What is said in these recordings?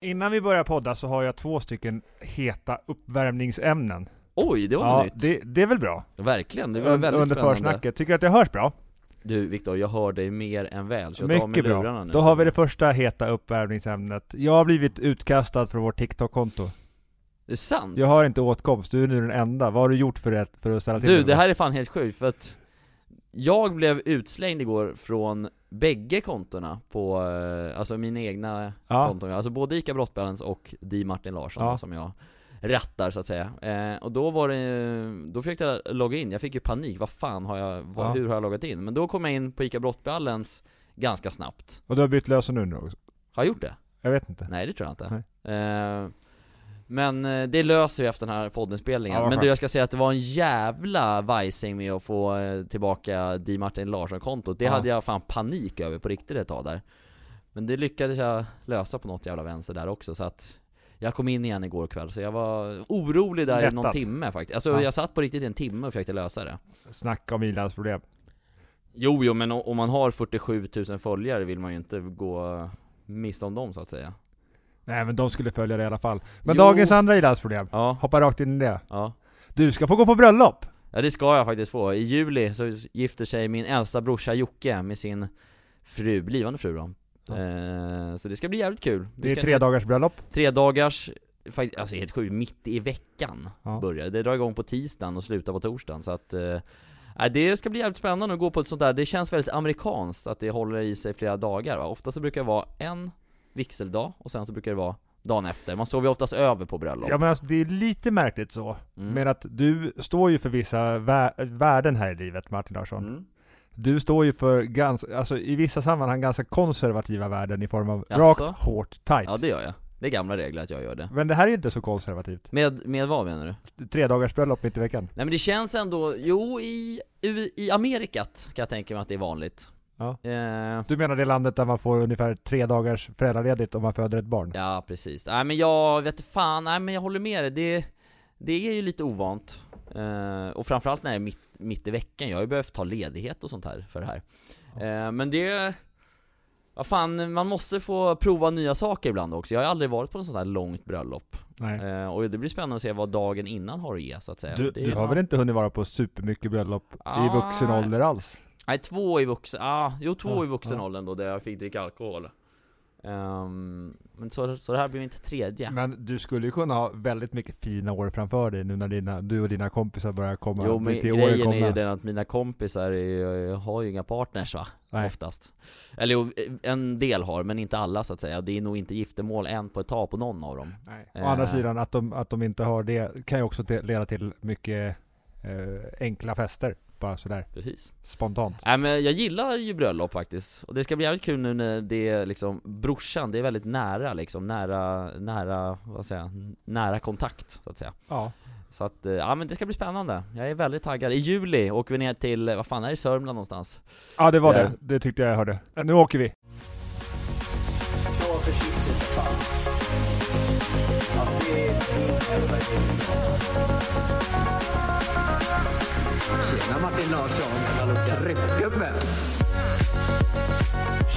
Innan vi börjar podda så har jag två stycken heta uppvärmningsämnen. Oj, det var Ja, nytt. det, det är väl bra? Verkligen, det var väldigt Under spännande. försnacket. Tycker du att det hörs bra? Du Viktor, jag hör dig mer än väl, så jag tar Mycket lurarna bra. nu. Då har vi det första heta uppvärmningsämnet. Jag har blivit utkastad från vårt TikTok-konto. Det är sant? Jag har inte åtkomst, du är nu den enda. Vad har du gjort för det, för att ställa till Du, det här är fan helt sjukt för att jag blev utslängd igår från bägge kontona på, eh, alltså mina egna Ja. konton, alltså både ICA Brottbalance och Di Martin Larsson Ja. som jag rattar så att säga. Eh, och då var det, då försökte jag logga in, jag fick ju panik, vad fan har jag, vad, Ja. hur har jag loggat in? Men då kom jag in på ICA Brottbalance ganska snabbt. Och du har bytt lösenord nu också? Har jag gjort det? Jag vet inte. Nej det tror jag inte. Eh, men eh, det löser vi efter den här poddinspelningen. Ja, men du, jag ska säga att det var en jävla vajsing med att få eh, tillbaka Di Martin Larsson-kontot. Det Ja. hade jag fan panik över på riktigt ett tag där. Men det lyckades jag lösa på något jävla vänster där också, så att jag kom in igen igår kväll, så jag var orolig där i någon timme faktiskt. Alltså Ja. jag satt på riktigt i en timme och försökte lösa det. Snacka om ilandsproblem. Jo, jo, men om man har 47 000 följare vill man ju inte gå miste om dem så att säga. Nej men de skulle följa det i alla fall. Men Jo. dagens andra ilandsproblem. Ja, Hoppa rakt in i det. ja. Du ska få gå på bröllop! Ja det ska jag faktiskt få. I juli så gifter sig min äldsta brorsa Jocke med sin fru, blivande fru då. Ja. Eh, så det ska bli jävligt kul. Det är ska, tre dagars bröllop. tre dagars, fakt- alltså helt sjukt, mitt i veckan Ja. börjar det. Det drar igång på tisdagen och slutar på torsdagen så att eh, nej, det ska bli jävligt spännande att gå på ett sånt där, det känns väldigt amerikanskt att det håller i sig flera dagar va? Ofta så brukar det vara en vigseldag och sen så brukar det vara dagen efter. Man sover ju oftast över på bröllop. Ja men alltså det är lite märkligt så. Mm. Men att du står ju för vissa vä- värden här i livet Martin Larsson. Mm. Du står ju för ganska, alltså i vissa sammanhang ganska konservativa värden i form av Jaså? rakt, hårt, tight. Ja det gör jag. Det är gamla regler att jag gör det. Men det här är ju inte så konservativt. Med, med vad menar du? Tre dagars bröllop mitt i veckan. Nej men det känns ändå, jo i, i, i Amerikat kan jag tänka mig att det är vanligt Ja. eh, Du menar det landet där man får ungefär tre dagars föräldraledigt om man föder ett barn? Ja precis, nej men jag vet fan, nej men jag håller med dig, det, det är ju lite ovant eh, Och framförallt när det är mitt, mitt i veckan, jag har ju behövt ta ledighet och sånt här för det här eh, Men det vad fan, man måste få prova nya saker ibland också. Jag har aldrig varit på något sånt här långt bröllop. Nej. Eh, och det blir spännande att se vad dagen innan har att ge så att säga. Du, du har ju- väl inte hunnit vara på supermycket bröllop i Ah. vuxen ålder alls? Nej, två i vuxen, ah, jo två Ja, i vuxen ja. åldern då, där jag fick dricka alkohol Ehm, Men så, så det här blir mitt tredje Men du skulle ju kunna ha väldigt mycket fina år framför dig nu när dina, du och dina kompisar börjar komma, Jo men grejen är ju den att mina kompisar är, har ju inga partners va? Nej. Oftast Eller jo, en del har, men inte alla så att säga Det är nog inte giftermål än på ett tag på någon av dem Nej. Å andra Eh. sidan, att de, att de inte har det kan ju också leda till mycket eh, enkla fester. Bara sådär Precis spontant. Nej men jag gillar ju bröllop faktiskt Och det ska bli jävligt kul nu när det är liksom Brorsan, det är väldigt nära liksom Nära, nära, vad säger jag? Nära kontakt så att säga Ja. Så att, eh, ja men det ska bli spännande. Jag är väldigt taggad. I juli åker vi ner till, eh, vad fan är det, Sörmland någonstans? Ja det var Där. det. Det tyckte jag jag hörde. Eh, Nu åker vi. Alltså det är min hälsa i Tjena Martin Larsson, tryckgubbe!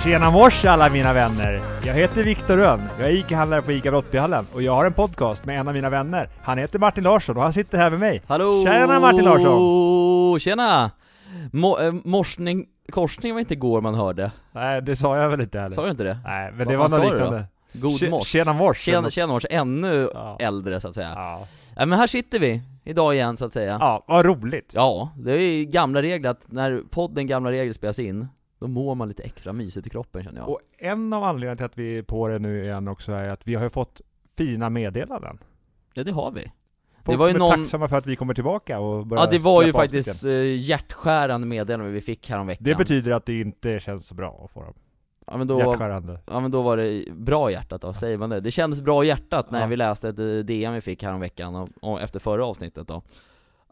Tjena mors alla mina vänner! Jag heter Viktor Rönn, jag är ICA-handlare på ICA Brottbyhallen och jag har en podcast med en av mina vänner. Han heter Martin Larsson och han sitter här med mig. Hallå! Tjena, Martin Larsson! Tjena! Mo, eh, morsning, korsning var inte igår man hörde. Nej det sa jag väl inte heller. Sa du inte det? Nej men Vad det var något liknande. God mors. Tjena mors! Tjena, tjena mors, ännu Ja. äldre så att säga. Ja. Ja. men här sitter vi, idag igen så att säga. ja, vad roligt. Ja, det är ju gamla regler att när podden Gamla Regler spelas in, då mår man lite extra mysigt i kroppen känner jag. Och en av anledningarna till att vi är på det nu igen också är att vi har ju fått fina meddelanden. Ja det har vi. Folk var ju som är någon- tacksamma för att vi kommer tillbaka och börjar Ja det var ju faktiskt eh, hjärtskärande meddelande vi fick häromveckan. Det betyder att det inte känns så bra att få dem. Ja, men då, ja men då var det bra hjärtat då, säger man det? Det kändes bra hjärtat när Ja. vi läste ett eh, DM vi fick häromveckan och, och efter förra avsnittet då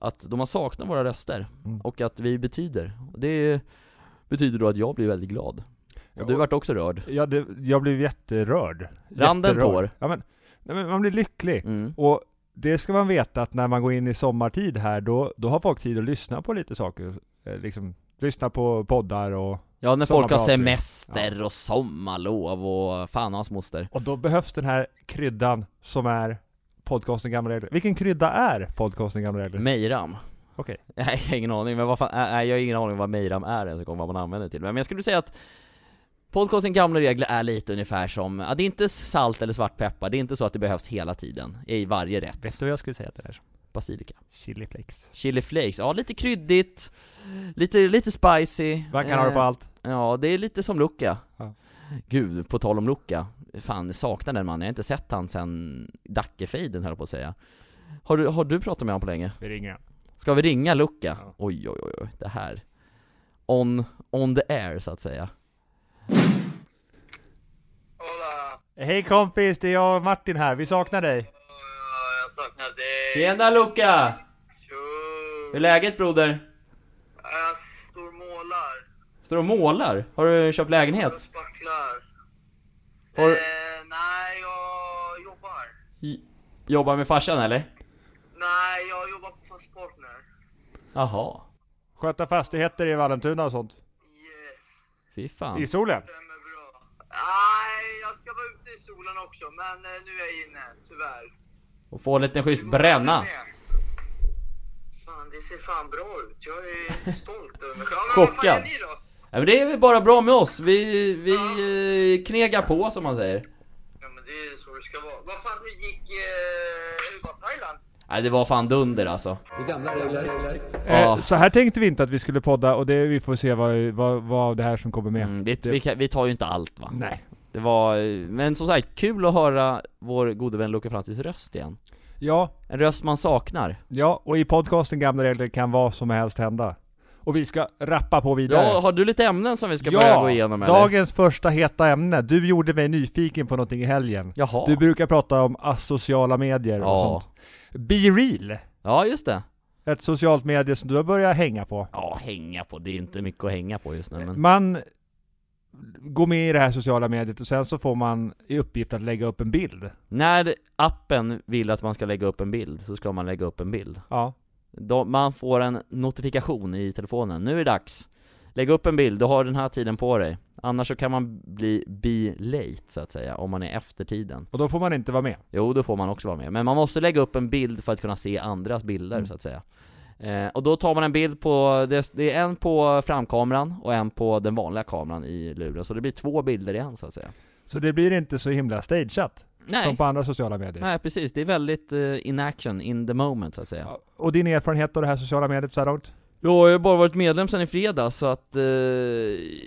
Att de har saknat våra röster, Mm. och att vi betyder. Det betyder då att jag blir väldigt glad. Och du vart också rörd. Ja, det, jag blev jätterörd. Rann det en Jätterörd. tår? Ja, men, nej, men man blir lycklig. Mm. Och det ska man veta att när man går in i sommartid här, då, då har folk tid att lyssna på lite saker. Eh, Liksom, lyssna på poddar och Ja, när folk har semester och sommarlov och fan och hans moster. Och då behövs den här kryddan som är podcasten Gamla Regler. Vilken krydda är podcasten Gamla Regler? Mejram. Okej. Nej, jag har ingen aning, men vad fan, nej, jag har ingen aning vad Mejram är ens vad man använder det till. Men jag skulle säga att podcasten Gamla Regler är lite ungefär som, ja, det är inte salt eller svartpeppar, det är inte så att det behövs hela tiden i varje rätt. Vet du vad jag skulle säga till det här? Basilika. Chili flakes. Chili flakes, ja lite kryddigt, lite, lite spicy. Man kan ha det på Eh, allt. Ja, det är lite som Luca. Ja. Gud, på tal om Luca. Fan, saknar den mannen. Jag har inte sett han sen Dackefejden höll på att säga. Har du, har du pratat med honom på länge? Vi ringer. Ska vi ringa Luca? Ja. Oj, oj, oj, oj, det här. On, on the air, så att säga. Hola! Hej kompis, det är jag och Martin här. Vi saknar dig. Jag saknar dig! Tjena Luca! Tjo! Hur är läget broder? Jag står och målar. Står du och målar? Har du köpt Jag lägenhet? spacklar. Har- Eh, nej, jag jobbar. J- Jobbar med farsan eller? Nej, jag jobbar på Fast Partner. Jaha. Sköta fastigheter i Vallentuna och sånt. Yes. Fy fan. I solen. Stämmer bra. Nej, jag ska vara ute i solen också, men eh, nu är jag inne, tyvärr. Och få en liten schysst bränna. Fan, det ser fan bra ut. Jag är stolt över mig själv. Ja, men vad fan gör ni då? Ja, men det är väl bara bra med oss. Vi, vi eh, knegar på som man säger. Ja, men det är så det ska vara. Vad fan, hur gick... Eh, hur var Thailand? Nej det var fan dunder alltså. Det gamla regler. Ja. Eh, så här tänkte vi inte att vi skulle podda och det, vi får se vad, vad, vad det här som kommer med. Mm, det, vi, kan, vi tar ju inte allt va. Nej. Det var, eh, men som sagt, kul att höra vår gode vän Luca Francis röst igen. Ja, En röst man saknar. ja, och i podcasten Gamla Regler kan vad som helst hända. Och vi ska rappa på vidare. Ja, har du lite ämnen som vi ska börja gå igenom eller? dagens första heta ämne. Du gjorde mig nyfiken på någonting i helgen. Jaha. Du brukar prata om asociala medier och Ja. sånt. Be Real, Ja, just det. ett socialt medie som du har börjat hänga på. Ja, hänga på. Det är inte mycket att hänga på just nu men... Man går med i det här sociala mediet och sen så får man i uppgift att lägga upp en bild. När appen vill att man ska lägga upp en bild, så ska man lägga upp en bild. Ja. Då, man får en notifikation i telefonen. Nu är det dags. Lägg upp en bild, du har den här tiden på dig. Annars så kan man bli be late, så att säga, om man är efter tiden. Och då får man inte vara med. Jo, då får man också vara med. Men man måste lägga upp en bild för att kunna se andras bilder, Mm. så att säga. Eh, och då tar man en bild på, det, det är en på framkameran och en på den vanliga kameran i luren. Så det blir två bilder igen, så att säga. Så det blir inte så himla stageat Nej, som på andra sociala medier. nej precis. Det är väldigt eh, in action, in the moment, så att säga. Och din erfarenhet av det här sociala mediet så här långt? Ja, jag har bara varit medlem sedan i fredags så att, eh,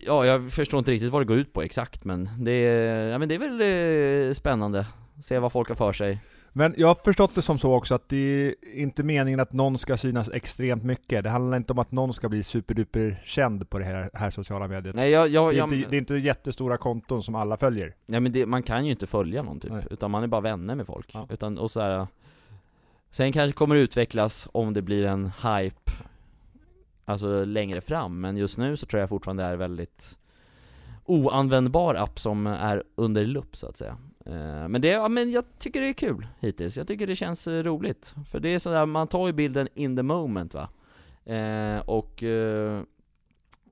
ja jag förstår inte riktigt vad det går ut på exakt men det är, ja men det är väl eh, spännande, se vad folk har för sig. Men jag har förstått det som så också att det är inte meningen att någon ska synas extremt mycket. Det handlar inte om att någon ska bli superduper känd på det här, här sociala mediet. Nej jag, jag, det, är jag inte, det är inte jättestora konton som alla följer. nej men det, man kan ju inte följa någon typ, Nej. utan man är bara vänner med folk. Ja. Utan, och så här, sen kanske kommer det utvecklas om det blir en hype, alltså längre fram, men just nu så tror jag fortfarande det är väldigt oanvändbar app som är under lupp så att säga. Eh, Men det, ja, men jag tycker det är kul hittills, jag tycker det känns eh, roligt. För det är sådär, man tar ju bilden in the moment va. Eh, och eh,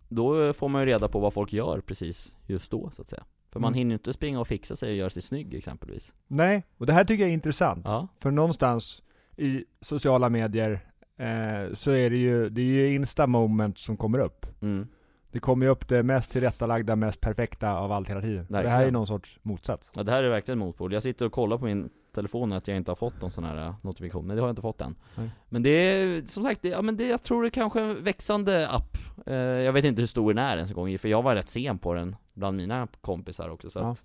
då får man ju reda på vad folk gör precis just då så att säga. För man Mm. hinner ju inte springa och fixa sig och göra sig snygg exempelvis. Nej, och det här tycker jag är intressant. Ja, För någonstans i sociala medier eh, så är det ju, det är ju insta moment som kommer upp. mm. Det kommer ju upp det mest tillrättalagda, mest perfekta av allt hela tiden. Det här är Verkligen. någon sorts motsats. ja det här är verkligen motpol. Jag sitter och kollar på min telefon att jag inte har fått någon sån här eh, notifikation, men det har jag inte fått än. Nej. Men det är, som sagt, det, ja men det, jag tror det är kanske en växande app. Eh, jag vet inte hur stor den är ens en gång, för jag var rätt sen på den bland mina kompisar också så Ja. att,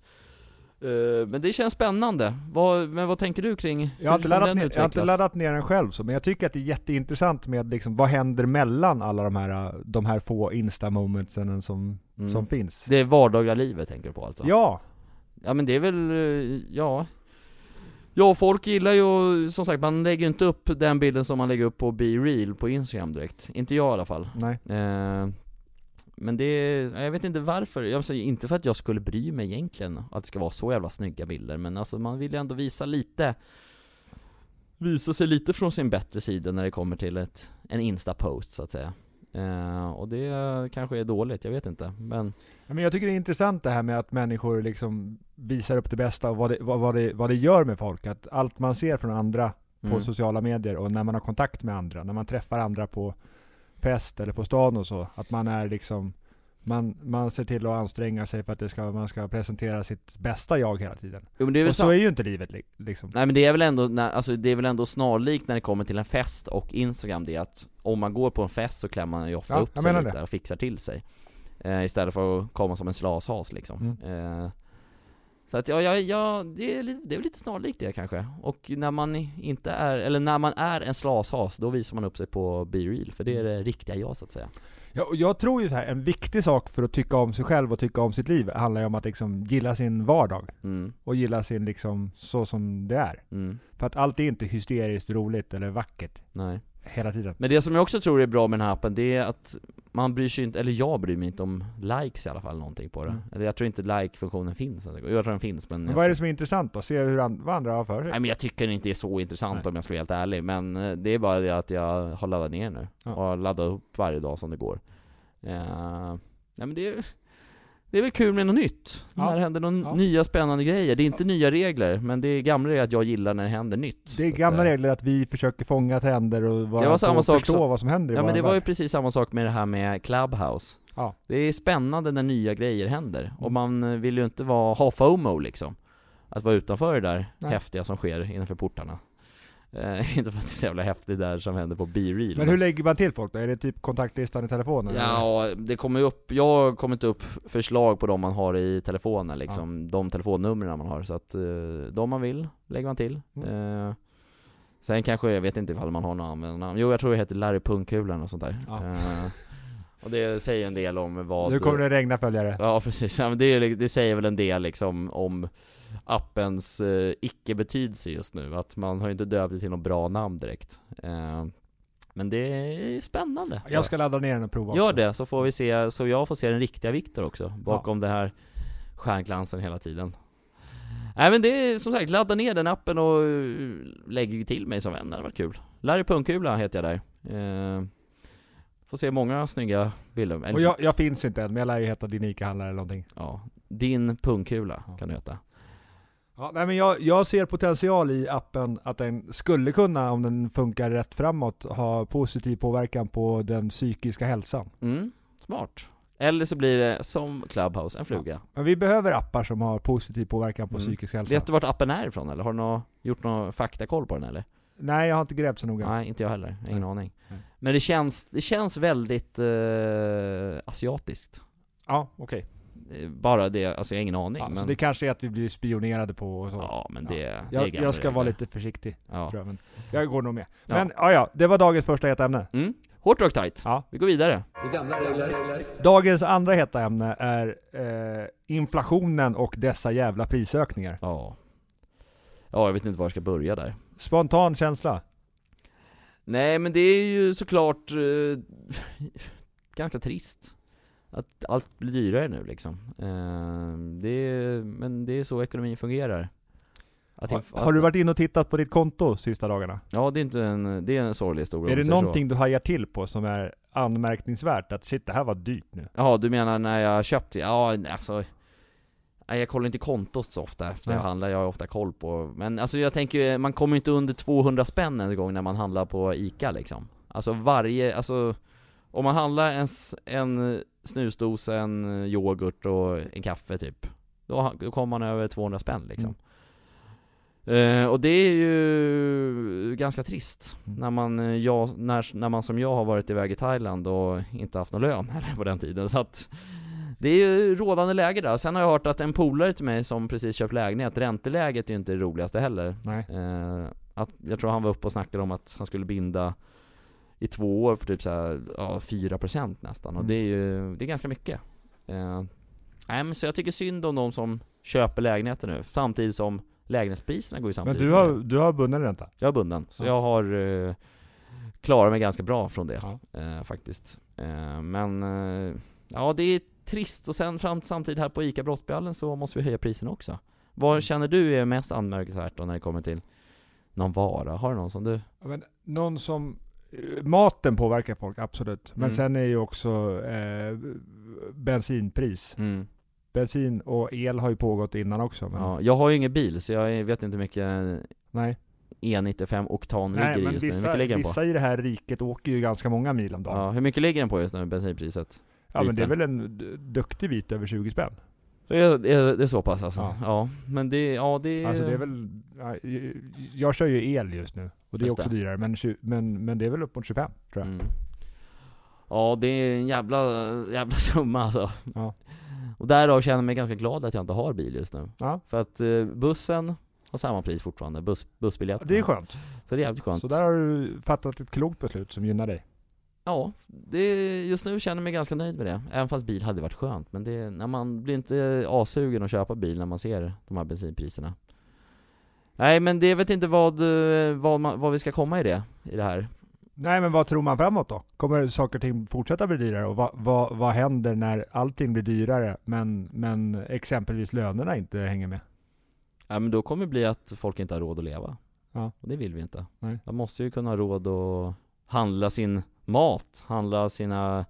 Men det känns spännande. Vad, men vad tänker du kring Jag har, inte laddat ner, jag har inte laddat ner den själv så, men jag tycker att det är jätteintressant med liksom, vad händer mellan alla de här, de här få insta-momentsen som, Mm. som finns. Det är vardagliga livet tänker du på alltså? Ja! Ja men det är väl, eh, ja Ja folk gillar ju, som sagt man lägger inte upp den bilden som man lägger upp på Be Real på Instagram direkt Inte jag i alla fall Nej. eh, Men det, jag vet inte varför, jag säger inte för att jag skulle bry mig egentligen att det ska vara så jävla snygga bilder Men alltså man vill ju ändå visa lite Visa sig lite från sin bättre sida när det kommer till ett, en Insta-post så att säga Eh, och det kanske är dåligt, jag vet inte. Men men jag tycker det är intressant det här med att människor liksom visar upp det bästa och vad det, vad, vad det, vad det gör med folk. Att allt man ser från andra på mm, sociala medier och när man har kontakt med andra, när man träffar andra på fest eller på stan och så, att man är liksom man, man ser till att anstränga sig för att det ska, man ska presentera sitt bästa jag hela tiden. jo, men det är väl Och så sant. är ju inte livet li- liksom. Nej men det är väl ändå, när, alltså det är väl ändå snarlikt när det kommer till en fest och Instagram det att om man går på en fest så klär man ju ofta Ja, upp sig lite det. och fixar till sig eh, Istället för att komma som en slashas liksom Mm. eh, Så att ja, ja, ja det, är, det är lite snarlikt det kanske. Och när man inte är, eller när man är en slashas då visar man upp sig på Be Real För det är det riktiga jag så att säga. Ja, och jag tror ju här, en viktig sak för att tycka om sig själv och tycka om sitt liv handlar ju om att liksom gilla sin vardag. mm, Och gilla sin liksom, så som det är. mm, För att allt är inte hysteriskt roligt eller vackert. Nej hela tiden. Men det som jag också tror är bra med den här appen, det är att man bryr sig inte, eller jag bryr mig inte om likes i alla fall, någonting på det. Mm. Eller jag tror inte like-funktionen finns. Jag tror den finns men... Men vad är det som är intressant då? Se hur an, vad andra har för sig? Nej men jag tycker inte är så intressant Nej. om jag ska vara helt ärlig, men eh, det är bara det att jag har laddat ner nu. Ja. Och laddat upp varje dag som det går. Uh, nej men det är, det är väl kul med något nytt. Ja. När det händer någon Ja. nya spännande grejer. Det är inte nya regler, men det är gamla regler att jag gillar när det händer nytt. Det så är gamla regler att vi försöker fånga trender och vara Det var samma sak förstå som- vad som händer i Ja men det var ju värld. precis samma sak med det här med Clubhouse. Ja. Det är spännande när nya grejer händer. Mm. Och man eh, vill ju inte vara, ha FOMO liksom. Att vara utanför det där Nej. häftiga som sker innanför portarna. Eh, inte för att det är så jävla häftigt där som händer på B-Real. Men hur lägger man till folk då? Är det typ kontaktlistan i telefonen? eller? Ja, det kommer ju upp, jag har kommit upp förslag på de man har i telefonen liksom, de telefonnumren man har, så att eh, de man vill lägger man till. Mm. Eh, sen kanske, jag vet inte ifall man har några användarnamn, jo jag tror det heter Larry Pungkulan och sånt där. Ja. Eh, och det säger en del om vad... Nu kommer det regna följare. Ja precis, ja, men det, det säger väl en del liksom om appens eh, icke-betydelse just nu, att man har ju inte döpt det till något bra namn direkt. Eh, men det är spännande. Jag ska ladda ner den och prova Gör också. det, så får vi se, så jag får se den riktiga Viktor också, bakom den här stjärnglansen hela tiden. Nej men det är som sagt, ladda ner den appen och eh, lägg till mig som vän, det hade varit kul. Larry Pungkula heter jag där. Eh, får se många snygga bilder. Och jag, jag finns inte än, men jag lär ju heta din ICA-handlare eller någonting. Ja, din pungkula Ja. kan du heta. Ja, nej men jag, jag ser potential i appen att den skulle kunna, om den funkar rätt framåt, ha positiv påverkan på den psykiska hälsan. Mm, smart. Eller så blir det som Clubhouse, en fluga. Men vi behöver appar som har positiv påverkan på Mm. psykisk hälsa. Vet du vart appen är ifrån eller? Har du nå, gjort någon faktakoll på den eller? Nej, jag har inte grävt så noga. Nej, inte jag heller. Ingen Nej. aning. Nej. Men det känns, det känns väldigt eh, asiatiskt. Ja, okej. Eh, Bara det, alltså jag har ingen aning. Ja, men, Så det kanske är att vi blir spionerade på och så. ja, men Ja. det, det är jag, jag ska vara lite försiktig, Ja. tror jag. Men jag går nog med. Ja. Men ja, ja, det var dagens första heta ämne. Mm. Hårt rock tight. Ja. Vi går vidare. Det. Dagens andra heta ämne är eh, inflationen och dessa jävla prisökningar. Ja. Ja, jag vet inte var jag ska börja där. Spontan känsla. Nej men det är ju såklart eh, ganska trist Att allt blir dyrare nu liksom eh, det är, Men det är så ekonomin fungerar att Har, har du varit inne och tittat på ditt konto sista dagarna? Ja det är inte en, det är en sorglig historia är det säger så. någonting du hajar till på som är anmärkningsvärt? Att shit, det här var dyrt nu. Jaha, du menar när jag köpte? Ja, alltså Nej, jag kollar inte kontot så ofta efter jag handlar, jag har ofta koll på Men alltså jag tänker, man kommer ju inte under 200 spänn en gång när man handlar på ICA liksom Alltså varje, alltså Om man handlar en, en snusdosa, en yoghurt och en kaffe typ Då, då kommer man över 200 spänn liksom Eh, och det är ju ganska trist Mm. när man, eh, jag, när, när man som jag har varit iväg i Thailand och inte haft någon lön heller på den tiden så att Det är ju rådande läge där. Sen har jag hört att en polare till mig som precis köpt lägenhet, ränteläget är ju inte det roligaste heller Nej. eh, att, Jag tror han var uppe och snackade om att han skulle binda i två år för typ såhär, ja 4% nästan och Mm. det är ju, det är ganska mycket eh, Nej men så jag tycker synd om de som köper lägenheter nu, samtidigt som lägenhetspriserna går ju Men samtidigt du ner. har, du har bunden ränta? Jag är bunden, så Ja. jag har eh, klarat mig ganska bra från det Ja. eh, faktiskt. Eh, men eh, ja, det är trist och sen fram samtidigt här på ICA Brottbjallen så måste vi höja priserna också. Vad känner du är mest anmärkningsvärt då när det kommer till någon vara? Har du någon som du? Men någon som maten påverkar folk, absolut. Men Mm. sen är ju också eh, bensinpris. Mm. Bensin och el har ju pågått innan också. Men, Ja, jag har ju ingen bil så jag vet inte hur mycket nej. E95 oktan nej, ligger i men just nu. Hur vissa, mycket ligger den på? vissa i det här riket åker ju ganska många mil om dagen. Ja, hur mycket ligger den på just nu, bensinpriset? Ja, men det är väl en duktig bit över 20 spänn. Det är, det är, det är så pass alltså? Ja. Ja. men det, ja det. Alltså det är väl, ja, jag kör ju el just nu och det är också det. dyrare men, men, men det är väl upp mot 25 tror jag. Mm. Ja det är en jävla, jävla summa alltså. Ja. Och därav känner jag mig ganska glad att jag inte har bil just nu. Ja. För att eh, bussen har samma pris fortfarande, Buss, bussbiljett. Det är skönt. Så det är jävligt skönt. Så där har du fattat ett klokt beslut som gynnar dig. Ja, det, just nu känner jag mig ganska nöjd med det. Även fast bil hade varit skönt. Men det, när man blir inte asugen att köpa bil när man ser de här bensinpriserna. Nej men det vet inte vad, eh, vad, man, vad vi ska komma i det, i det här. Nej men vad tror man framåt då? Kommer saker och ting fortsätta bli dyrare? Och vad, vad, vad händer när allting blir dyrare men, men exempelvis lönerna inte hänger med? Ja men då kommer det bli att folk inte har råd att leva. Ja. Och det vill vi inte. Nej. Man måste ju kunna ha råd att handla sin mat, handla sina...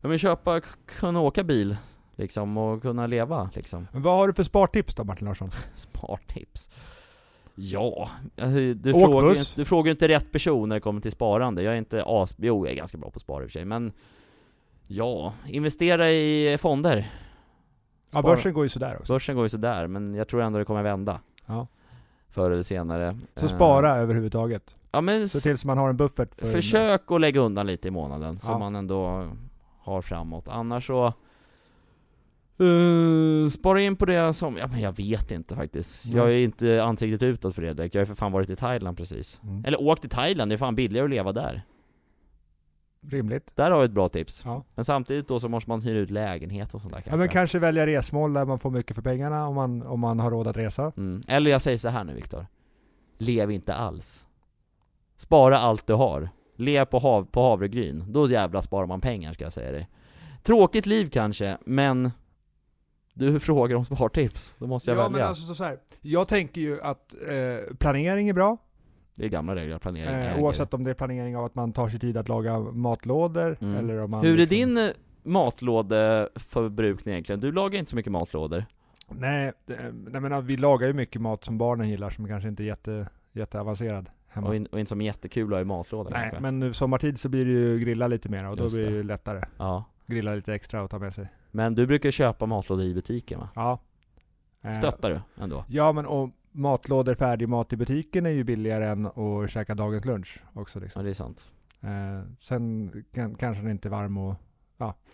Ja men köpa, kunna åka bil liksom och kunna leva liksom. Men vad har du för spartips då Martin Larsson? Spartips. Ja, alltså, du, Åk frågar, buss. inte- du frågar inte rätt person när det kommer till sparande. Jag är inte as... Jo, jag är ganska bra på att spara i och för sig, men... Ja, investera i fonder. Ja Spara. börsen går ju sådär också. Börsen går ju sådär, men jag tror ändå det kommer vända. Ja. Förr eller senare. Så Eh, spara överhuvudtaget. Ja men Se till så man har en buffert för... försök att lägga undan lite i månaden, så Ja. man ändå har framåt. Annars så... Uh, spara in på det som, ja men jag vet inte faktiskt. Nej. Jag är inte ansiktet utåt Fredrik, jag har för fan varit i Thailand precis. Mm. Eller åkt till Thailand, det är fan billigare att leva där. Rimligt. Där har vi ett bra tips. Ja. Men samtidigt då så måste man hyra ut lägenhet och sånt där ja kanske. men kanske välja resmål där man får mycket för pengarna om man, om man har råd att resa. mm. Eller jag säger så här nu Viktor. Lev inte alls. Spara allt du har. Lev på, hav, på havregryn. Då jävla sparar man pengar ska jag säga dig. Tråkigt liv kanske, men du frågar om spartips. Då måste jag ja välja. men alltså så här. jag tänker ju att eh, planering är bra. Det är gamla regler, planering Eh, äger. oavsett om det är planering av att man tar sig tid att laga matlådor Mm. eller om man Hur är liksom- din eh, matlådeförbrukning egentligen? Du lagar inte så mycket matlådor. Nej, nej men vi lagar ju mycket mat som barnen gillar som kanske inte är jätte, jätteavancerad hemma. Och, in, och inte som jättekul att ha i matlådan Nej, kanske. men nu sommartid så blir det ju grilla lite mer och då Just blir det ju lättare. Ja. Grilla lite extra och ta med sig. Men du brukar köpa matlådor i butiken va? Ja. Eh, Stöttar du ändå? Ja men och matlådor, färdig mat i butiken är ju billigare än att käka dagens lunch också Ja liksom. det är sant. Eh, sen kan, kanske den inte är varm och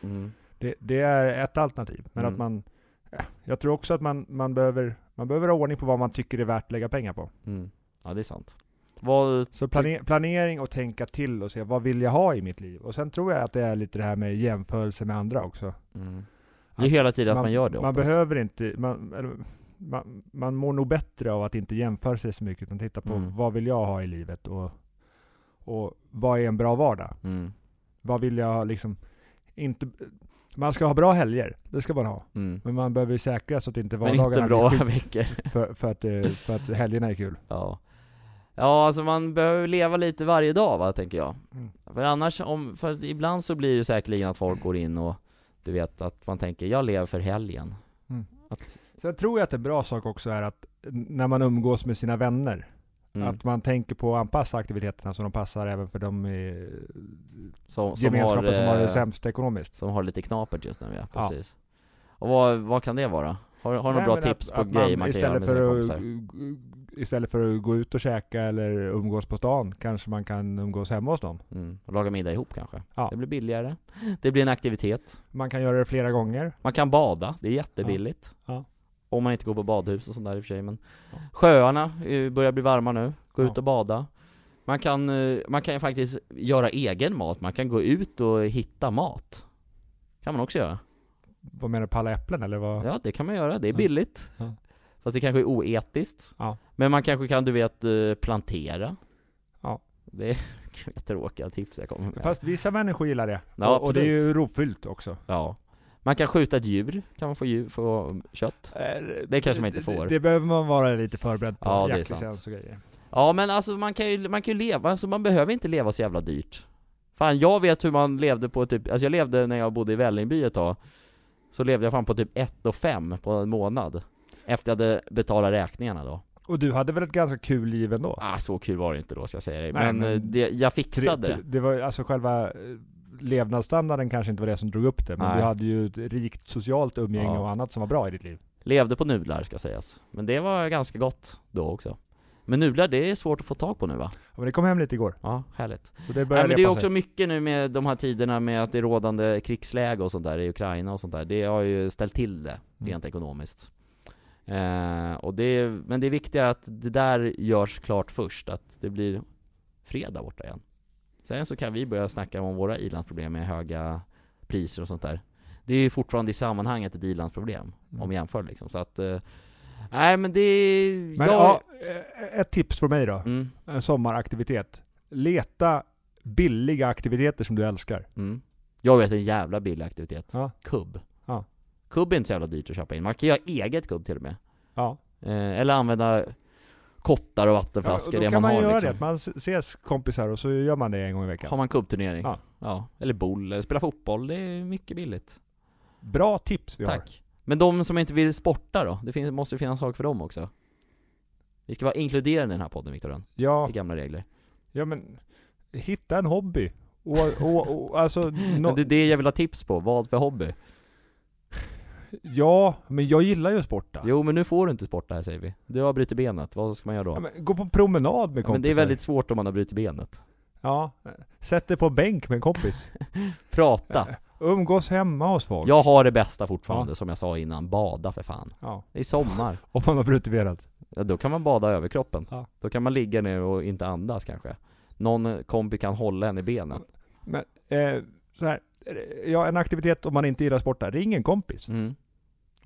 Mm. det, det är ett alternativ. Men Mm. att man, ja, jag tror också att man, man, behöver, man behöver ha ordning på vad man tycker är värt att lägga pengar på. Mm. Ja det är sant. Vad... Så plane, planering och tänka till och se vad vill jag ha i mitt liv? Och sen tror jag att det är lite det här med jämförelse med andra också. Mm. Det är hela tiden att man, gör det Man oftast. behöver inte, man, man, man mår nog bättre av att inte jämföra sig så mycket utan titta på Mm. vad vill jag ha i livet och, och vad är en bra vardag? Mm. Vad vill jag liksom, inte, man ska ha bra helger, det ska man ha. Mm. Men man behöver ju säkra så att inte Men vardagarna inte bra blir skit veckor. för, för, att, det- för att helgerna är kul. Ja. Ja, alltså man behöver leva lite varje dag va, tänker jag. Mm. För annars, om, för ibland så blir det säkerligen att folk går in och du vet att man tänker, jag lever för helgen. Mm. Att, Sen tror jag att en bra sak också är att när man umgås med sina vänner, mm, att man tänker på att anpassa aktiviteterna så de passar även för de som, som, gemenskapen har, som har det eh, sämst ekonomiskt. som har lite knapert just nu ja, Ja. precis. Och vad, vad kan det vara? Har, har du några bra men tips att- på att grejer man kan göra med istället sina för kompisar? att, Istället för att gå ut och käka eller umgås på stan, kanske man kan umgås hemma hos någon. Mm. Och laga middag ihop kanske? Ja. Det blir billigare. Det blir en aktivitet. Man kan göra det flera gånger. Man kan bada, det är jättebilligt. Ja. Om man inte går på badhus och sånt där i och för sig men Ja. Sjöarna eh, börjar bli varma nu, gå Ja. ut och bada Man kan, eh, man kan faktiskt göra egen mat, man kan gå ut och hitta mat Kan man också göra Vad menar du, palla äpplen eller vad? Ja det kan man göra, det är Ja. billigt Ja. Fast det kanske är oetiskt Ja. Men man kanske kan, du vet, eh, plantera Ja. Det är tråkiga tips jag kommer med Fast vissa människor gillar det. Ja, och, och det är ju rovfyllt också. Ja Man kan skjuta ett djur, kan man få, djur, få kött Det kanske man inte får. Det, det behöver man vara lite förberedd på. Ja, det är Jaktlicens sant. och grejer. Ja men alltså man kan ju, man kan ju leva, alltså man behöver inte leva så jävla dyrt Fan jag vet hur man levde på typ, alltså jag levde när jag bodde i Vällingby ett tag Så levde jag fan på typ 1 och 5 på en månad Efter jag hade betalat räkningarna då Och du hade väl ett ganska kul liv ändå? Ah så kul var det inte då ska jag säga dig, Nej, men, men- eh, det, jag fixade det Det var alltså själva eh, levnadsstandarden kanske inte var det som drog upp det, men Nej. du hade ju ett rikt socialt umgänge Ja. och annat som var bra i ditt liv. Levde på nudlar ska sägas Men det var ganska gott då också Men nudlar det är svårt att få tag på nu va? Ja, men det kom hem lite igår, Ja, härligt så det börjar Nej, men det är också sig. mycket nu med de här tiderna med att det är rådande krigsläge och sånt där i Ukraina och sånt där Det har ju ställt till det, Mm. rent ekonomiskt eh, och det är, Men det är viktigare att det där görs klart först, att det blir fred där borta igen Sen så kan vi börja snacka om våra ilandsproblem med höga priser och sånt där Det är ju fortfarande i sammanhanget ett ilandsproblem, Mm. om jämför liksom, så att eh, Nej men det är... Men jag, ja, eh, ett tips från mig då. mm, En sommaraktivitet. Leta billiga aktiviteter som du älskar. mm. Jag vet en jävla billig aktivitet Ja. Kubb. Kubb är inte så jävla dyrt att köpa in, man kan göra eget kubb till och med Ja. eh, Eller använda kottar och ja vattenflaskor, och då det kan man, man, har göra liksom. det, man ses kompisar och så gör man det en gång i veckan. Har man kubbturnering? Ja. ja Eller boll, eller spela fotboll, det är mycket billigt Bra tips vi har. Tack Men de som inte vill sporta då? Det finns, måste finnas saker för dem också Vi ska vara inkluderade i den här podden Viktor Ja, i gamla regler ja men hitta en hobby. Och, och, och alltså, no, det är det jag vill ha tips på, vad för hobby? Ja, men jag gillar ju att sporta. Jo men nu får du inte sporta här säger vi Du har brutit benet, vad ska man göra då? Ja, men, gå på promenad med kompisar. men det är väldigt svårt om man har brutit benet Ja, sätt dig på bänk med en kompis. Prata! Umgås hemma hos folk. Jag har det bästa fortfarande, som jag sa innan, bada för fan Ja. Det är sommar, Om man har brutit benet. ja, då kan man bada över kroppen Ja. Då kan man ligga ner och inte andas kanske Någon kompi kan hålla en i benen Men, eh, så här. eh, Ja, en aktivitet om man inte gillar sporta. Ring en kompis. mm.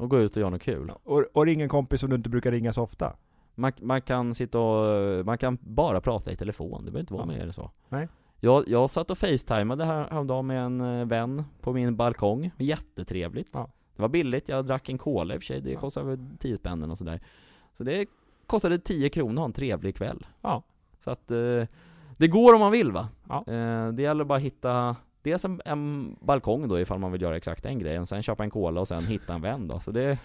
Och gå ut och göra något kul Och, och ring en kompis som du inte brukar ringa så ofta. man, man kan sitta och, man kan bara prata i telefon, det behöver inte vara Ja. mer än så Nej. jag, jag satt och facetimade här, häromdagen med en eh, vän på min balkong, jättetrevligt Ja. Det var billigt, jag drack en cola i och för sig, det kostade väl 10 spänn och sådär Så det kostade 10 kronor att ha en trevlig kväll Ja. Så att eh, det går om man vill va? Ja. Eh, det gäller bara att hitta Dels en, en balkong då ifall man vill göra exakt den grejen, sen köpa en cola och sen hitta en vän då, så det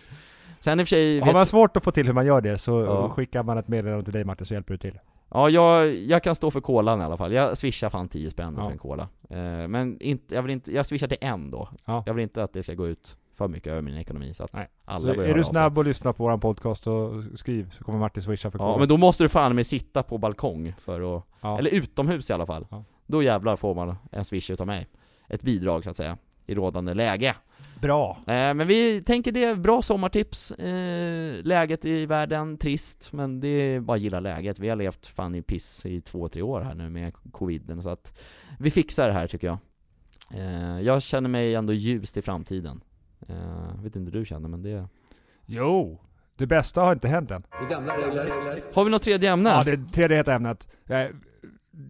Sen i och för sig Har vet, man svårt att få till hur man gör det så Ja. skickar man ett meddelande till dig Martin så hjälper du till. Ja, jag, jag kan stå för kolan i alla fall. Jag swishar fan 10 spänn Ja. för en cola. Eh, men inte, jag vill inte, jag swishar till en då. Ja. Jag vill inte att det ska gå ut för mycket över min ekonomi så att Nej. alla Så är du snabb och lyssnar på våran podcast och skriv så kommer Martin swisha för Ja, koden. men då måste du fan med sitta på balkong för att, ja. eller utomhus i alla fall. Ja. Då jävlar får man en swish utav mig. Ett bidrag så att säga, i rådande läge. Bra. Eh, men vi tänker det är bra sommartips. Eh, läget i världen, trist, men det är bara att gilla läget. Vi har levt fan i piss i två, tre år här nu med coviden, så att vi fixar det här tycker jag. Eh, jag känner mig ändå ljus i framtiden. Eh, vet inte hur du känner, men det... Jo. Det bästa har inte hänt än. Har vi något tredje ämne? Ja, det tredje heta ämnet.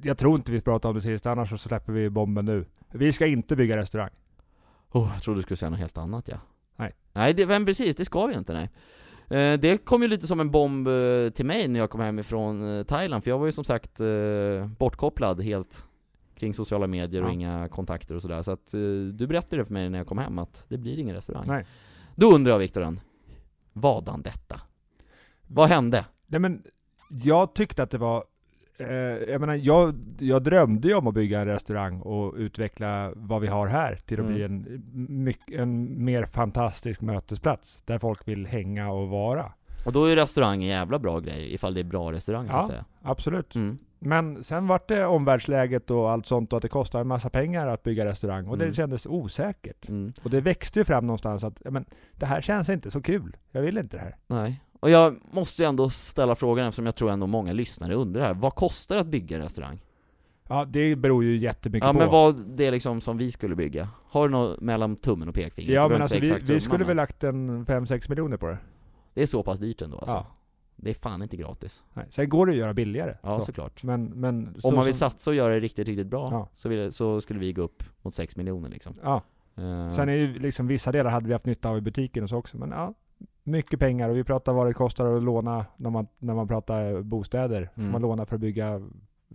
Jag tror inte vi pratade om det sist, annars så släpper vi bomben nu. Vi ska inte bygga restaurang. Oh, jag trodde du skulle säga något helt annat ja. Nej. Nej, det, men precis, det ska vi inte nej. Eh, det kom ju lite som en bomb eh, till mig när jag kom hem ifrån eh, Thailand, för jag var ju som sagt bortkopplad helt kring sociala medier och Ja. inga kontakter och sådär. Så att du berättade det för mig när jag kom hem att det blir ingen restaurang. Nej. Då undrar jag Viktoren, vadan detta? Vad hände? Nej men, jag tyckte att det var... Eh, jag menar, jag, jag drömde ju om att bygga en restaurang och utveckla vad vi har här till att Mm. bli en, en mer fantastisk mötesplats. Där folk vill hänga och vara. Och då är restaurang en jävla bra grej, ifall det är bra restaurang så Ja. att säga. Absolut. Mm. Men sen vart det omvärldsläget och allt sånt och att det kostar en massa pengar att bygga restaurang. Och Mm. det kändes osäkert. Mm. Och det växte ju fram någonstans att, ja, men det här känns inte så kul. Jag vill inte det här. Nej. Och jag måste ju ändå ställa frågan eftersom jag tror ändå många lyssnare undrar här. Vad kostar det att bygga en restaurang? Ja, det beror ju jättemycket Ja på. men vad det är liksom som vi skulle bygga? Har du något mellan tummen och pekfingret? Ja men alltså vi, vi skulle väl lagt en 5-6 miljoner på det. Det är så pass dyrt ändå alltså? Ja. Det är fan inte gratis. Nej. Sen går det att göra billigare. Ja så. såklart. Men, men så Om man vill satsa och göra det riktigt, riktigt bra Ja. så, vill, så skulle vi gå upp mot 6 miljoner liksom. Ja. Eh, Sen är ju liksom vissa delar hade vi haft nytta av i butiken och så också. Men ja, mycket pengar och vi pratar vad det kostar att låna när man, när man pratar bostäder. Som Mm. man lånar för att bygga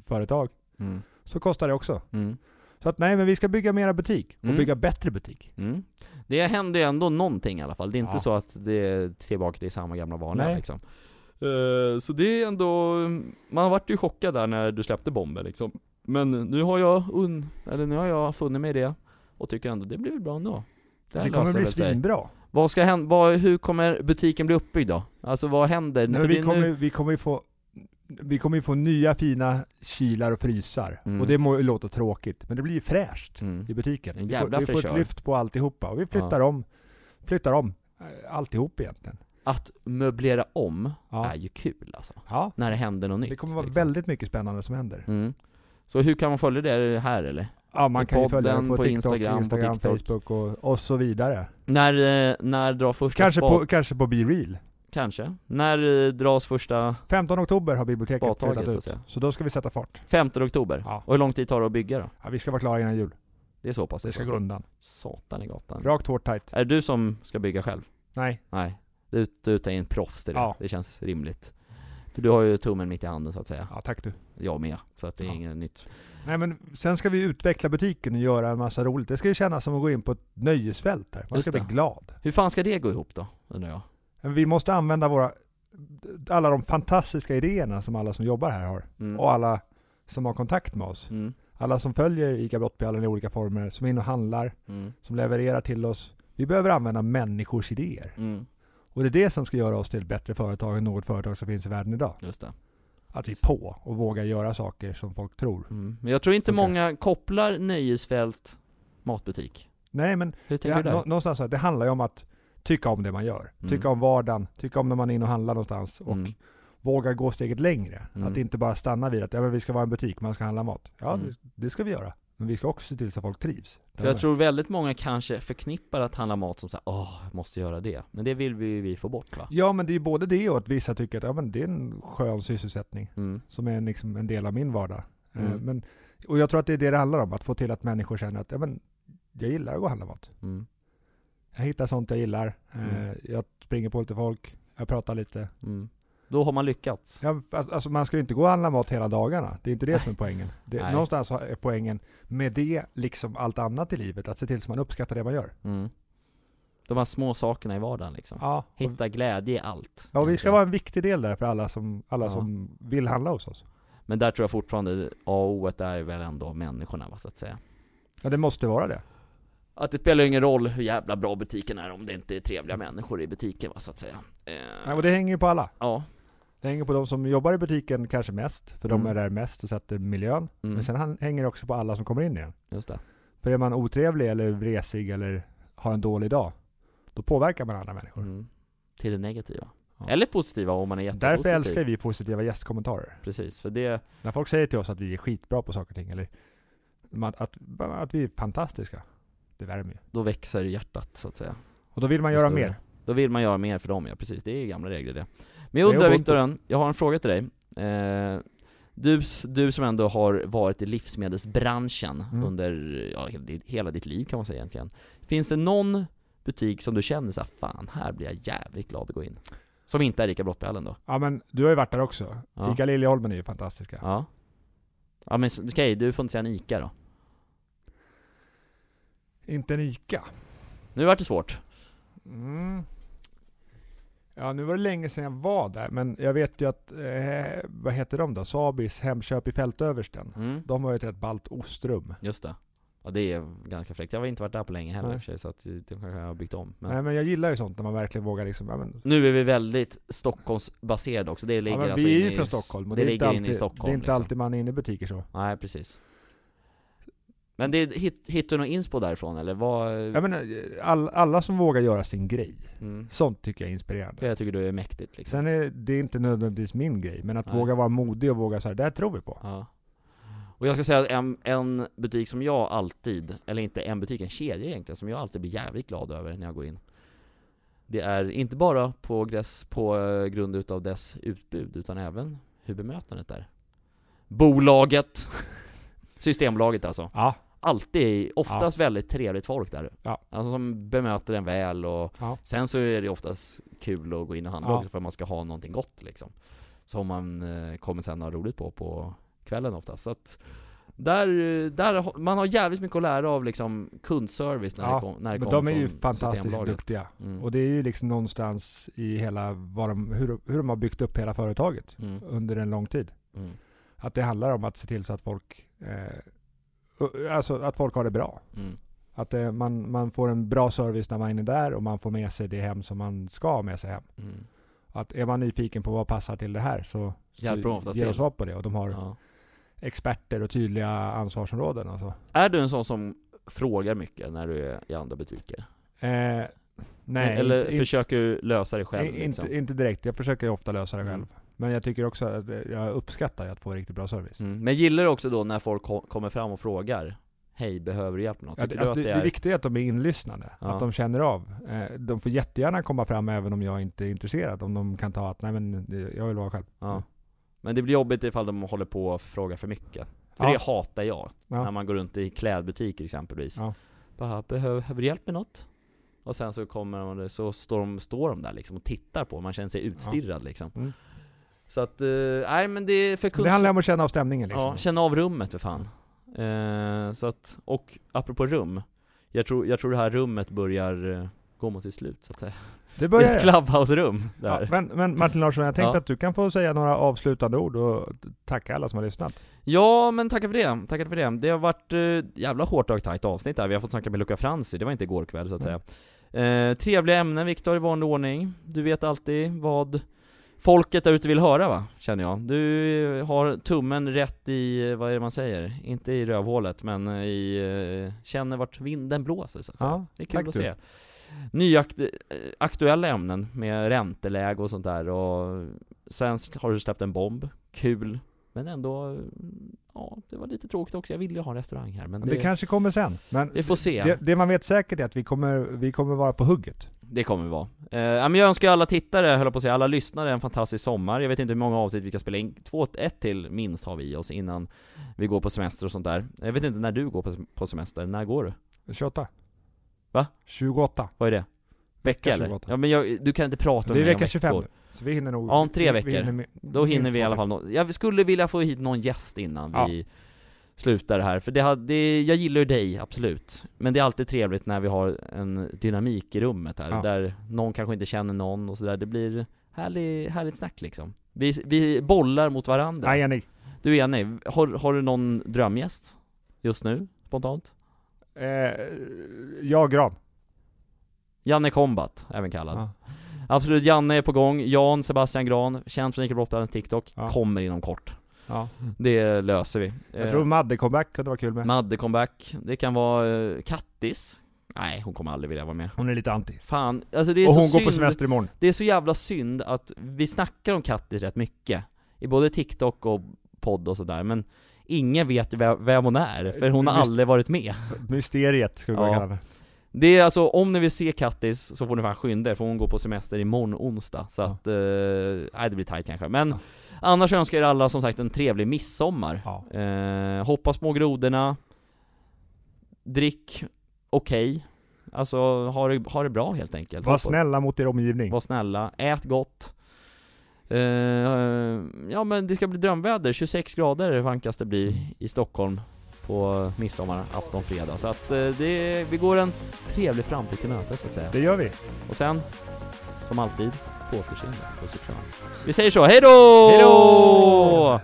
företag. Mm. Så kostar det också. Mm. Så att nej, men vi ska bygga mera butik. Och Mm. bygga bättre butik. Mm. Det händer ju ändå någonting i alla fall. Det är inte Ja. så att det är tillbaka till samma gamla vanliga liksom. Eh, så det är ändå, man vart ju chockad där när du släppte bomben liksom. Men nu har jag un, eller nu har jag funnit mig i det och tycker ändå det blir väl bra ändå. Det, här kommer bli svinbra. Vad ska hända, vad, hur kommer butiken bli uppbyggd då? Alltså vad händer? Nej, vi, kommer, nu, vi kommer ju få vi kommer ju få nya fina kylar och frysar. Mm. Och det må låta tråkigt, men det blir ju fräscht mm. i butiken. En vi får, vi får ett lyft på alltihopa. Och vi flyttar om, flyttar om eh, alltihop egentligen. Att möblera om Ja. är ju kul alltså. ja. När det händer något nytt. Det kommer vara liksom. väldigt mycket spännande som händer. Mm. Så hur kan man följa det här eller? Ja, man kan ju följa podden, på, på TikTok, Instagram, Instagram, på TikTok. Facebook och, och så vidare. När, eh, när drar första Kanske spa- på, kanske på Be Real. Kanske. När eh, dras första 15 oktober har biblioteket flyttat så ut. säga. Så då ska vi sätta fart. 15 oktober? Ja. Och hur lång tid tar det att bygga då? Ja, vi ska vara klara innan jul. Det är så pass? Det ska gå undan. Satan i gatan. Rakt, hårt, tight. Är det du som ska bygga själv? Nej. Nej. Du, du tar in proffs till det. Ja. Det känns rimligt. För du har ju tummen mitt i handen så att säga. Ja, tack du. Jag med. Så att det är Ja. inget nytt. Nej men sen ska vi utveckla butiken och göra en massa roligt. Det ska ju kännas som att gå in på ett nöjesfält där. Man Just ska bli det. glad. Hur fan ska det gå ihop då? Undrar jag. Vi måste använda våra, alla de fantastiska idéerna som alla som jobbar här har. Mm. Och alla som har kontakt med oss. Mm. Alla som följer ICA Brottbjallen i olika former, som är inne och handlar, Mm. som levererar till oss. Vi behöver använda människors idéer. Mm. Och det är det som ska göra oss till bättre företag än något företag som finns i världen idag. Just det. Att vi är på och vågar göra saker som folk tror. Mm. Men jag tror inte Okej. många kopplar nöjesfält matbutik. Nej men Hur tänker det, du där? nå- någonstans här, det handlar ju om att tycka om det man gör. Mm. Tycka om vardagen, tycka om när man är inne och handlar någonstans. Och Mm. våga gå steget längre. Mm. Att inte bara stanna vid att ja, men vi ska vara en butik, man ska handla mat. Ja, Mm. det, det ska vi göra. Men vi ska också se till så att folk trivs. För jag tror väldigt många kanske förknippar att handla mat som såhär, åh, jag måste göra det. Men det vill vi vi få bort va? Ja men det är ju både det och att vissa tycker att ja, men det är en skön sysselsättning. Mm. Som är en, liksom en del av min vardag. Eh, Mm. Men, och jag tror att det är det det handlar om. Att få till att människor känner att ja, men, jag gillar att gå och handla mat. Mm. Jag hittar sånt jag gillar. Eh, Mm. Jag springer på lite folk. Jag pratar lite. Då har man lyckats. Ja, alltså man ska ju inte gå och handla mat hela dagarna. Det är inte det som är poängen. Det, någonstans är poängen med det, liksom allt annat i livet, att se till så man uppskattar det man gör. Mm. De här små sakerna i vardagen liksom. Ja, Hitta glädje i allt. ja, vi ska vara en viktig del där för alla som, alla Ja. som vill handla hos oss. Men där tror jag fortfarande A och O är väl ändå människorna så att säga. Ja, det måste vara det. Att det spelar ingen roll hur jävla bra butiken är om det inte är trevliga människor i butiken va, så att säga. Eh, Ja, och det hänger ju på alla. ja. Det hänger på de som jobbar i butiken kanske mest, för de Mm. är där mest och sätter miljön. Mm. Men sen hänger det också på alla som kommer in i den. Just det. För är man otrevlig eller vresig eller har en dålig dag, då påverkar man andra människor. Mm. Till det negativa. Ja. Eller positiva om man är jättepositiv. Därför älskar vi positiva gästkommentarer. Precis, för det, När folk säger till oss att vi är skitbra på saker och ting, eller att, att, att vi är fantastiska, det värmer ju. då växer hjärtat så att säga. Och då vill man göra mer. Då vill man göra mer för dem ja, precis. Det är gamla regler det. Men jag undrar. Viktor, jag har en fråga till dig. Eh, du, du som ändå har varit i livsmedelsbranschen Mm. under ja, hela ditt- liv kan man säga egentligen. Finns det någon butik som du känner så här, fan här blir jag jävligt glad att gå in? Som inte är Ica Brottbjällen då? Ja men du har ju varit där också. Ja. Ica Liljeholmen är ju fantastiska. Ja. Ja men okej, du får inte säga en Ica då. Inte en Ica. Nu vart det svårt. Mm. Ja nu var det länge sedan jag var där, men jag vet ju att, eh, vad heter de då? Sabis Hemköp i Fältöversten. Mm. De har ju ett rätt ballt ostrum. Just det. Ja det är ganska fräckt. Jag har inte varit där på länge heller i och för sig, så att det kanske jag har byggt om. Men... Nej men jag gillar ju sånt när man verkligen vågar liksom, ja, men, Nu är vi väldigt Stockholmsbaserade också, det ligger ja, men alltså vi är ju från Stockholm och det, det, ligger alltid, inne i Stockholm det är inte liksom. alltid man är inne i butiker så. Nej precis Men det, hit, hittar du något inspo därifrån eller vad? Jag menar, all, alla som vågar göra sin grej, Mm. sånt tycker jag är inspirerande. Det jag tycker du är mäktigt liksom Sen är det inte nödvändigtvis min grej, men att Nej. våga vara modig och våga så här, det här tror vi på. Ja Och jag ska säga att en, en butik som jag alltid, eller inte en butik, en kedja egentligen, som jag alltid blir jävligt glad över när jag går in Det är inte bara på, gräs, på eh, grund utav dess utbud, utan även hur bemötandet är Bolaget Systembolaget alltså Ja, alltid, oftast väldigt trevligt folk där. Ja. Alltså som bemöter en väl och Ja. sen så är det oftast kul att gå in och handla Ja. också för att man ska ha någonting gott liksom. Som man eh, kommer sen ha roligt på på kvällen oftast. Så att där, där, man har jävligt mycket att lära av liksom kundservice när Ja, det, kom, när det Men kommer de är ju fantastiskt duktiga. Mm. Och det är ju liksom någonstans i hela vad de, hur, hur de har byggt upp hela företaget Mm. under en lång tid. Mm. Att det handlar om att se till så att folk, eh, alltså att folk har det bra. Mm. Att det, man, man får en bra service när man är där och man får med sig det hem som man ska ha med sig hem. Mm. Att är man nyfiken på vad passar till det här så, Hjälper så ofta ger de svar på det. Och de har Ja. experter och tydliga ansvarsområden och så. Är du en sån som frågar mycket när du är i andra butiker? Eh, nej, Eller inte, försöker du lösa det själv? inte, liksom? inte, inte direkt. Jag försöker ju ofta lösa det själv. Mm. Men jag tycker också att eh, jag uppskattar att få riktigt bra service. Mm. Men gillar du också då när folk ko- kommer fram och frågar Hej, behöver du hjälp med något? Ja, Tycker det, alltså, det, det det är... viktiga är att de är inlyssnande. Ja. Att de känner av. Eh, de får jättegärna komma fram även om jag inte är intresserad. Om de kan ta att, nej men det- jag vill vara själv. Ja. Men det blir jobbigt ifall de håller på och frågar för mycket. För Ja. det hatar jag. Ja. När man går runt i klädbutiker exempelvis. Ja. Bara, behöver, du hjälp med något? Och sen så kommer de, det- så står de, står de där liksom och tittar på, man känner sig utstirrad liksom. Mm. Så att, eh, nej men det är för kunst... Det handlar om att känna av stämningen liksom. Ja, känna av rummet för fan. Eh, så att, och apropå rum. Jag tror, jag tror det här rummet börjar eh, gå mot sitt slut så att säga. det Det börjar är ett clubhouse-rum där. ja, men, men Martin Larsson, jag tänkte Ja. att du kan få säga några avslutande ord och tacka alla som har lyssnat. Ja, men tackar för det. Tackar för det. Det har varit eh, jävla hårt och tajt avsnitt där. Vi har fått snacka med Luca Franzi, det var inte igår kväll så att Mm. säga. Eh, trevliga ämnen Viktor, i vanlig ordning. Du vet alltid vad folket där ute vill höra va, känner jag. Du har tummen rätt i, vad är det man säger? Inte i rövhålet, men i, eh, känner vart vinden blåser så att säga. Ja, Det är kul att du. se. Nyaktuella ämnen med ränteläge och sånt där och sen har du släppt en bomb. Kul. Men ändå, ja, det var lite tråkigt också. Jag ville ju ha en restaurang här men Det, det, kanske kommer sen. Men vi får se. det, det man vet säkert är att vi kommer, vi kommer vara på hugget. Det kommer vi vara. Eh, jag önskar alla tittare, höll på att säga, alla lyssnare en fantastisk sommar. Jag vet inte hur många avsnitt vi ska spela in. Två, ett till minst har vi i oss innan vi går på semester och sånt där. Jag vet inte när du går på, på semester. När går du? 28. Va? 28. Vad är det? Vecka Vecka eller? 28. Ja men jag, du kan inte prata om Det är mig om vecka 25 veckor. Så vi hinner nog... Ja, om tre vi, veckor. Vi hinner, med- Då hinner vi i alla fall nå- Jag skulle vilja få hit någon gäst innan Ja. vi slutar här, för det, hade, det, jag gillar ju dig, absolut. Men det är alltid trevligt när vi har en dynamik i rummet här, Ja. där någon kanske inte känner någon och sådär. Det blir härlig, härligt snack liksom. Vi, vi bollar mot varandra. Nej, Jenny. Du är enig. Har, har du någon drömgäst? Just nu? Spontant? Eh, jag Gran. Janne Combat, även kallad. Ja. Absolut, Janne är på gång. Jan Sebastian Gran, känd från Ica Brottbladens TikTok, Ja. kommer inom kort. Ja. Det löser vi. Jag Eh, tror Madde comeback kunde vara kul med. Madde comeback, det kan vara uh, Kattis Nej, hon kommer aldrig vilja vara med Hon är lite anti. Fan, alltså det är Och så hon går synd på semester imorgon. Det är så jävla synd att vi snackar om Kattis rätt mycket I både TikTok och podd och sådär, men Ingen vet vem, hon är, för hon har Visst. aldrig varit med Mysteriet skulle vi Ja. kalla det. Det är alltså, om ni vill se Kattis så får ni fan skynda er, för hon går på semester imorgon onsdag. Så Ja. att, eh, nej det blir tight kanske, men Annars önskar jag er alla som sagt en trevlig midsommar. Ja. Eh, hoppa små grodorna. Drick okej. Alltså ha det, ha det bra helt enkelt. Var Hoppa- snälla mot er omgivning. Var snälla, ät gott. Eh, Ja men det ska bli drömväder, 26 grader vankas det bli i Stockholm på midsommar, afton, fredag Så att eh, det, vi går en trevlig framtid till mötes så att säga Det gör vi. Och sen, som alltid, på återseende, puss och kram Vi säger så, hejdå! Hejdå!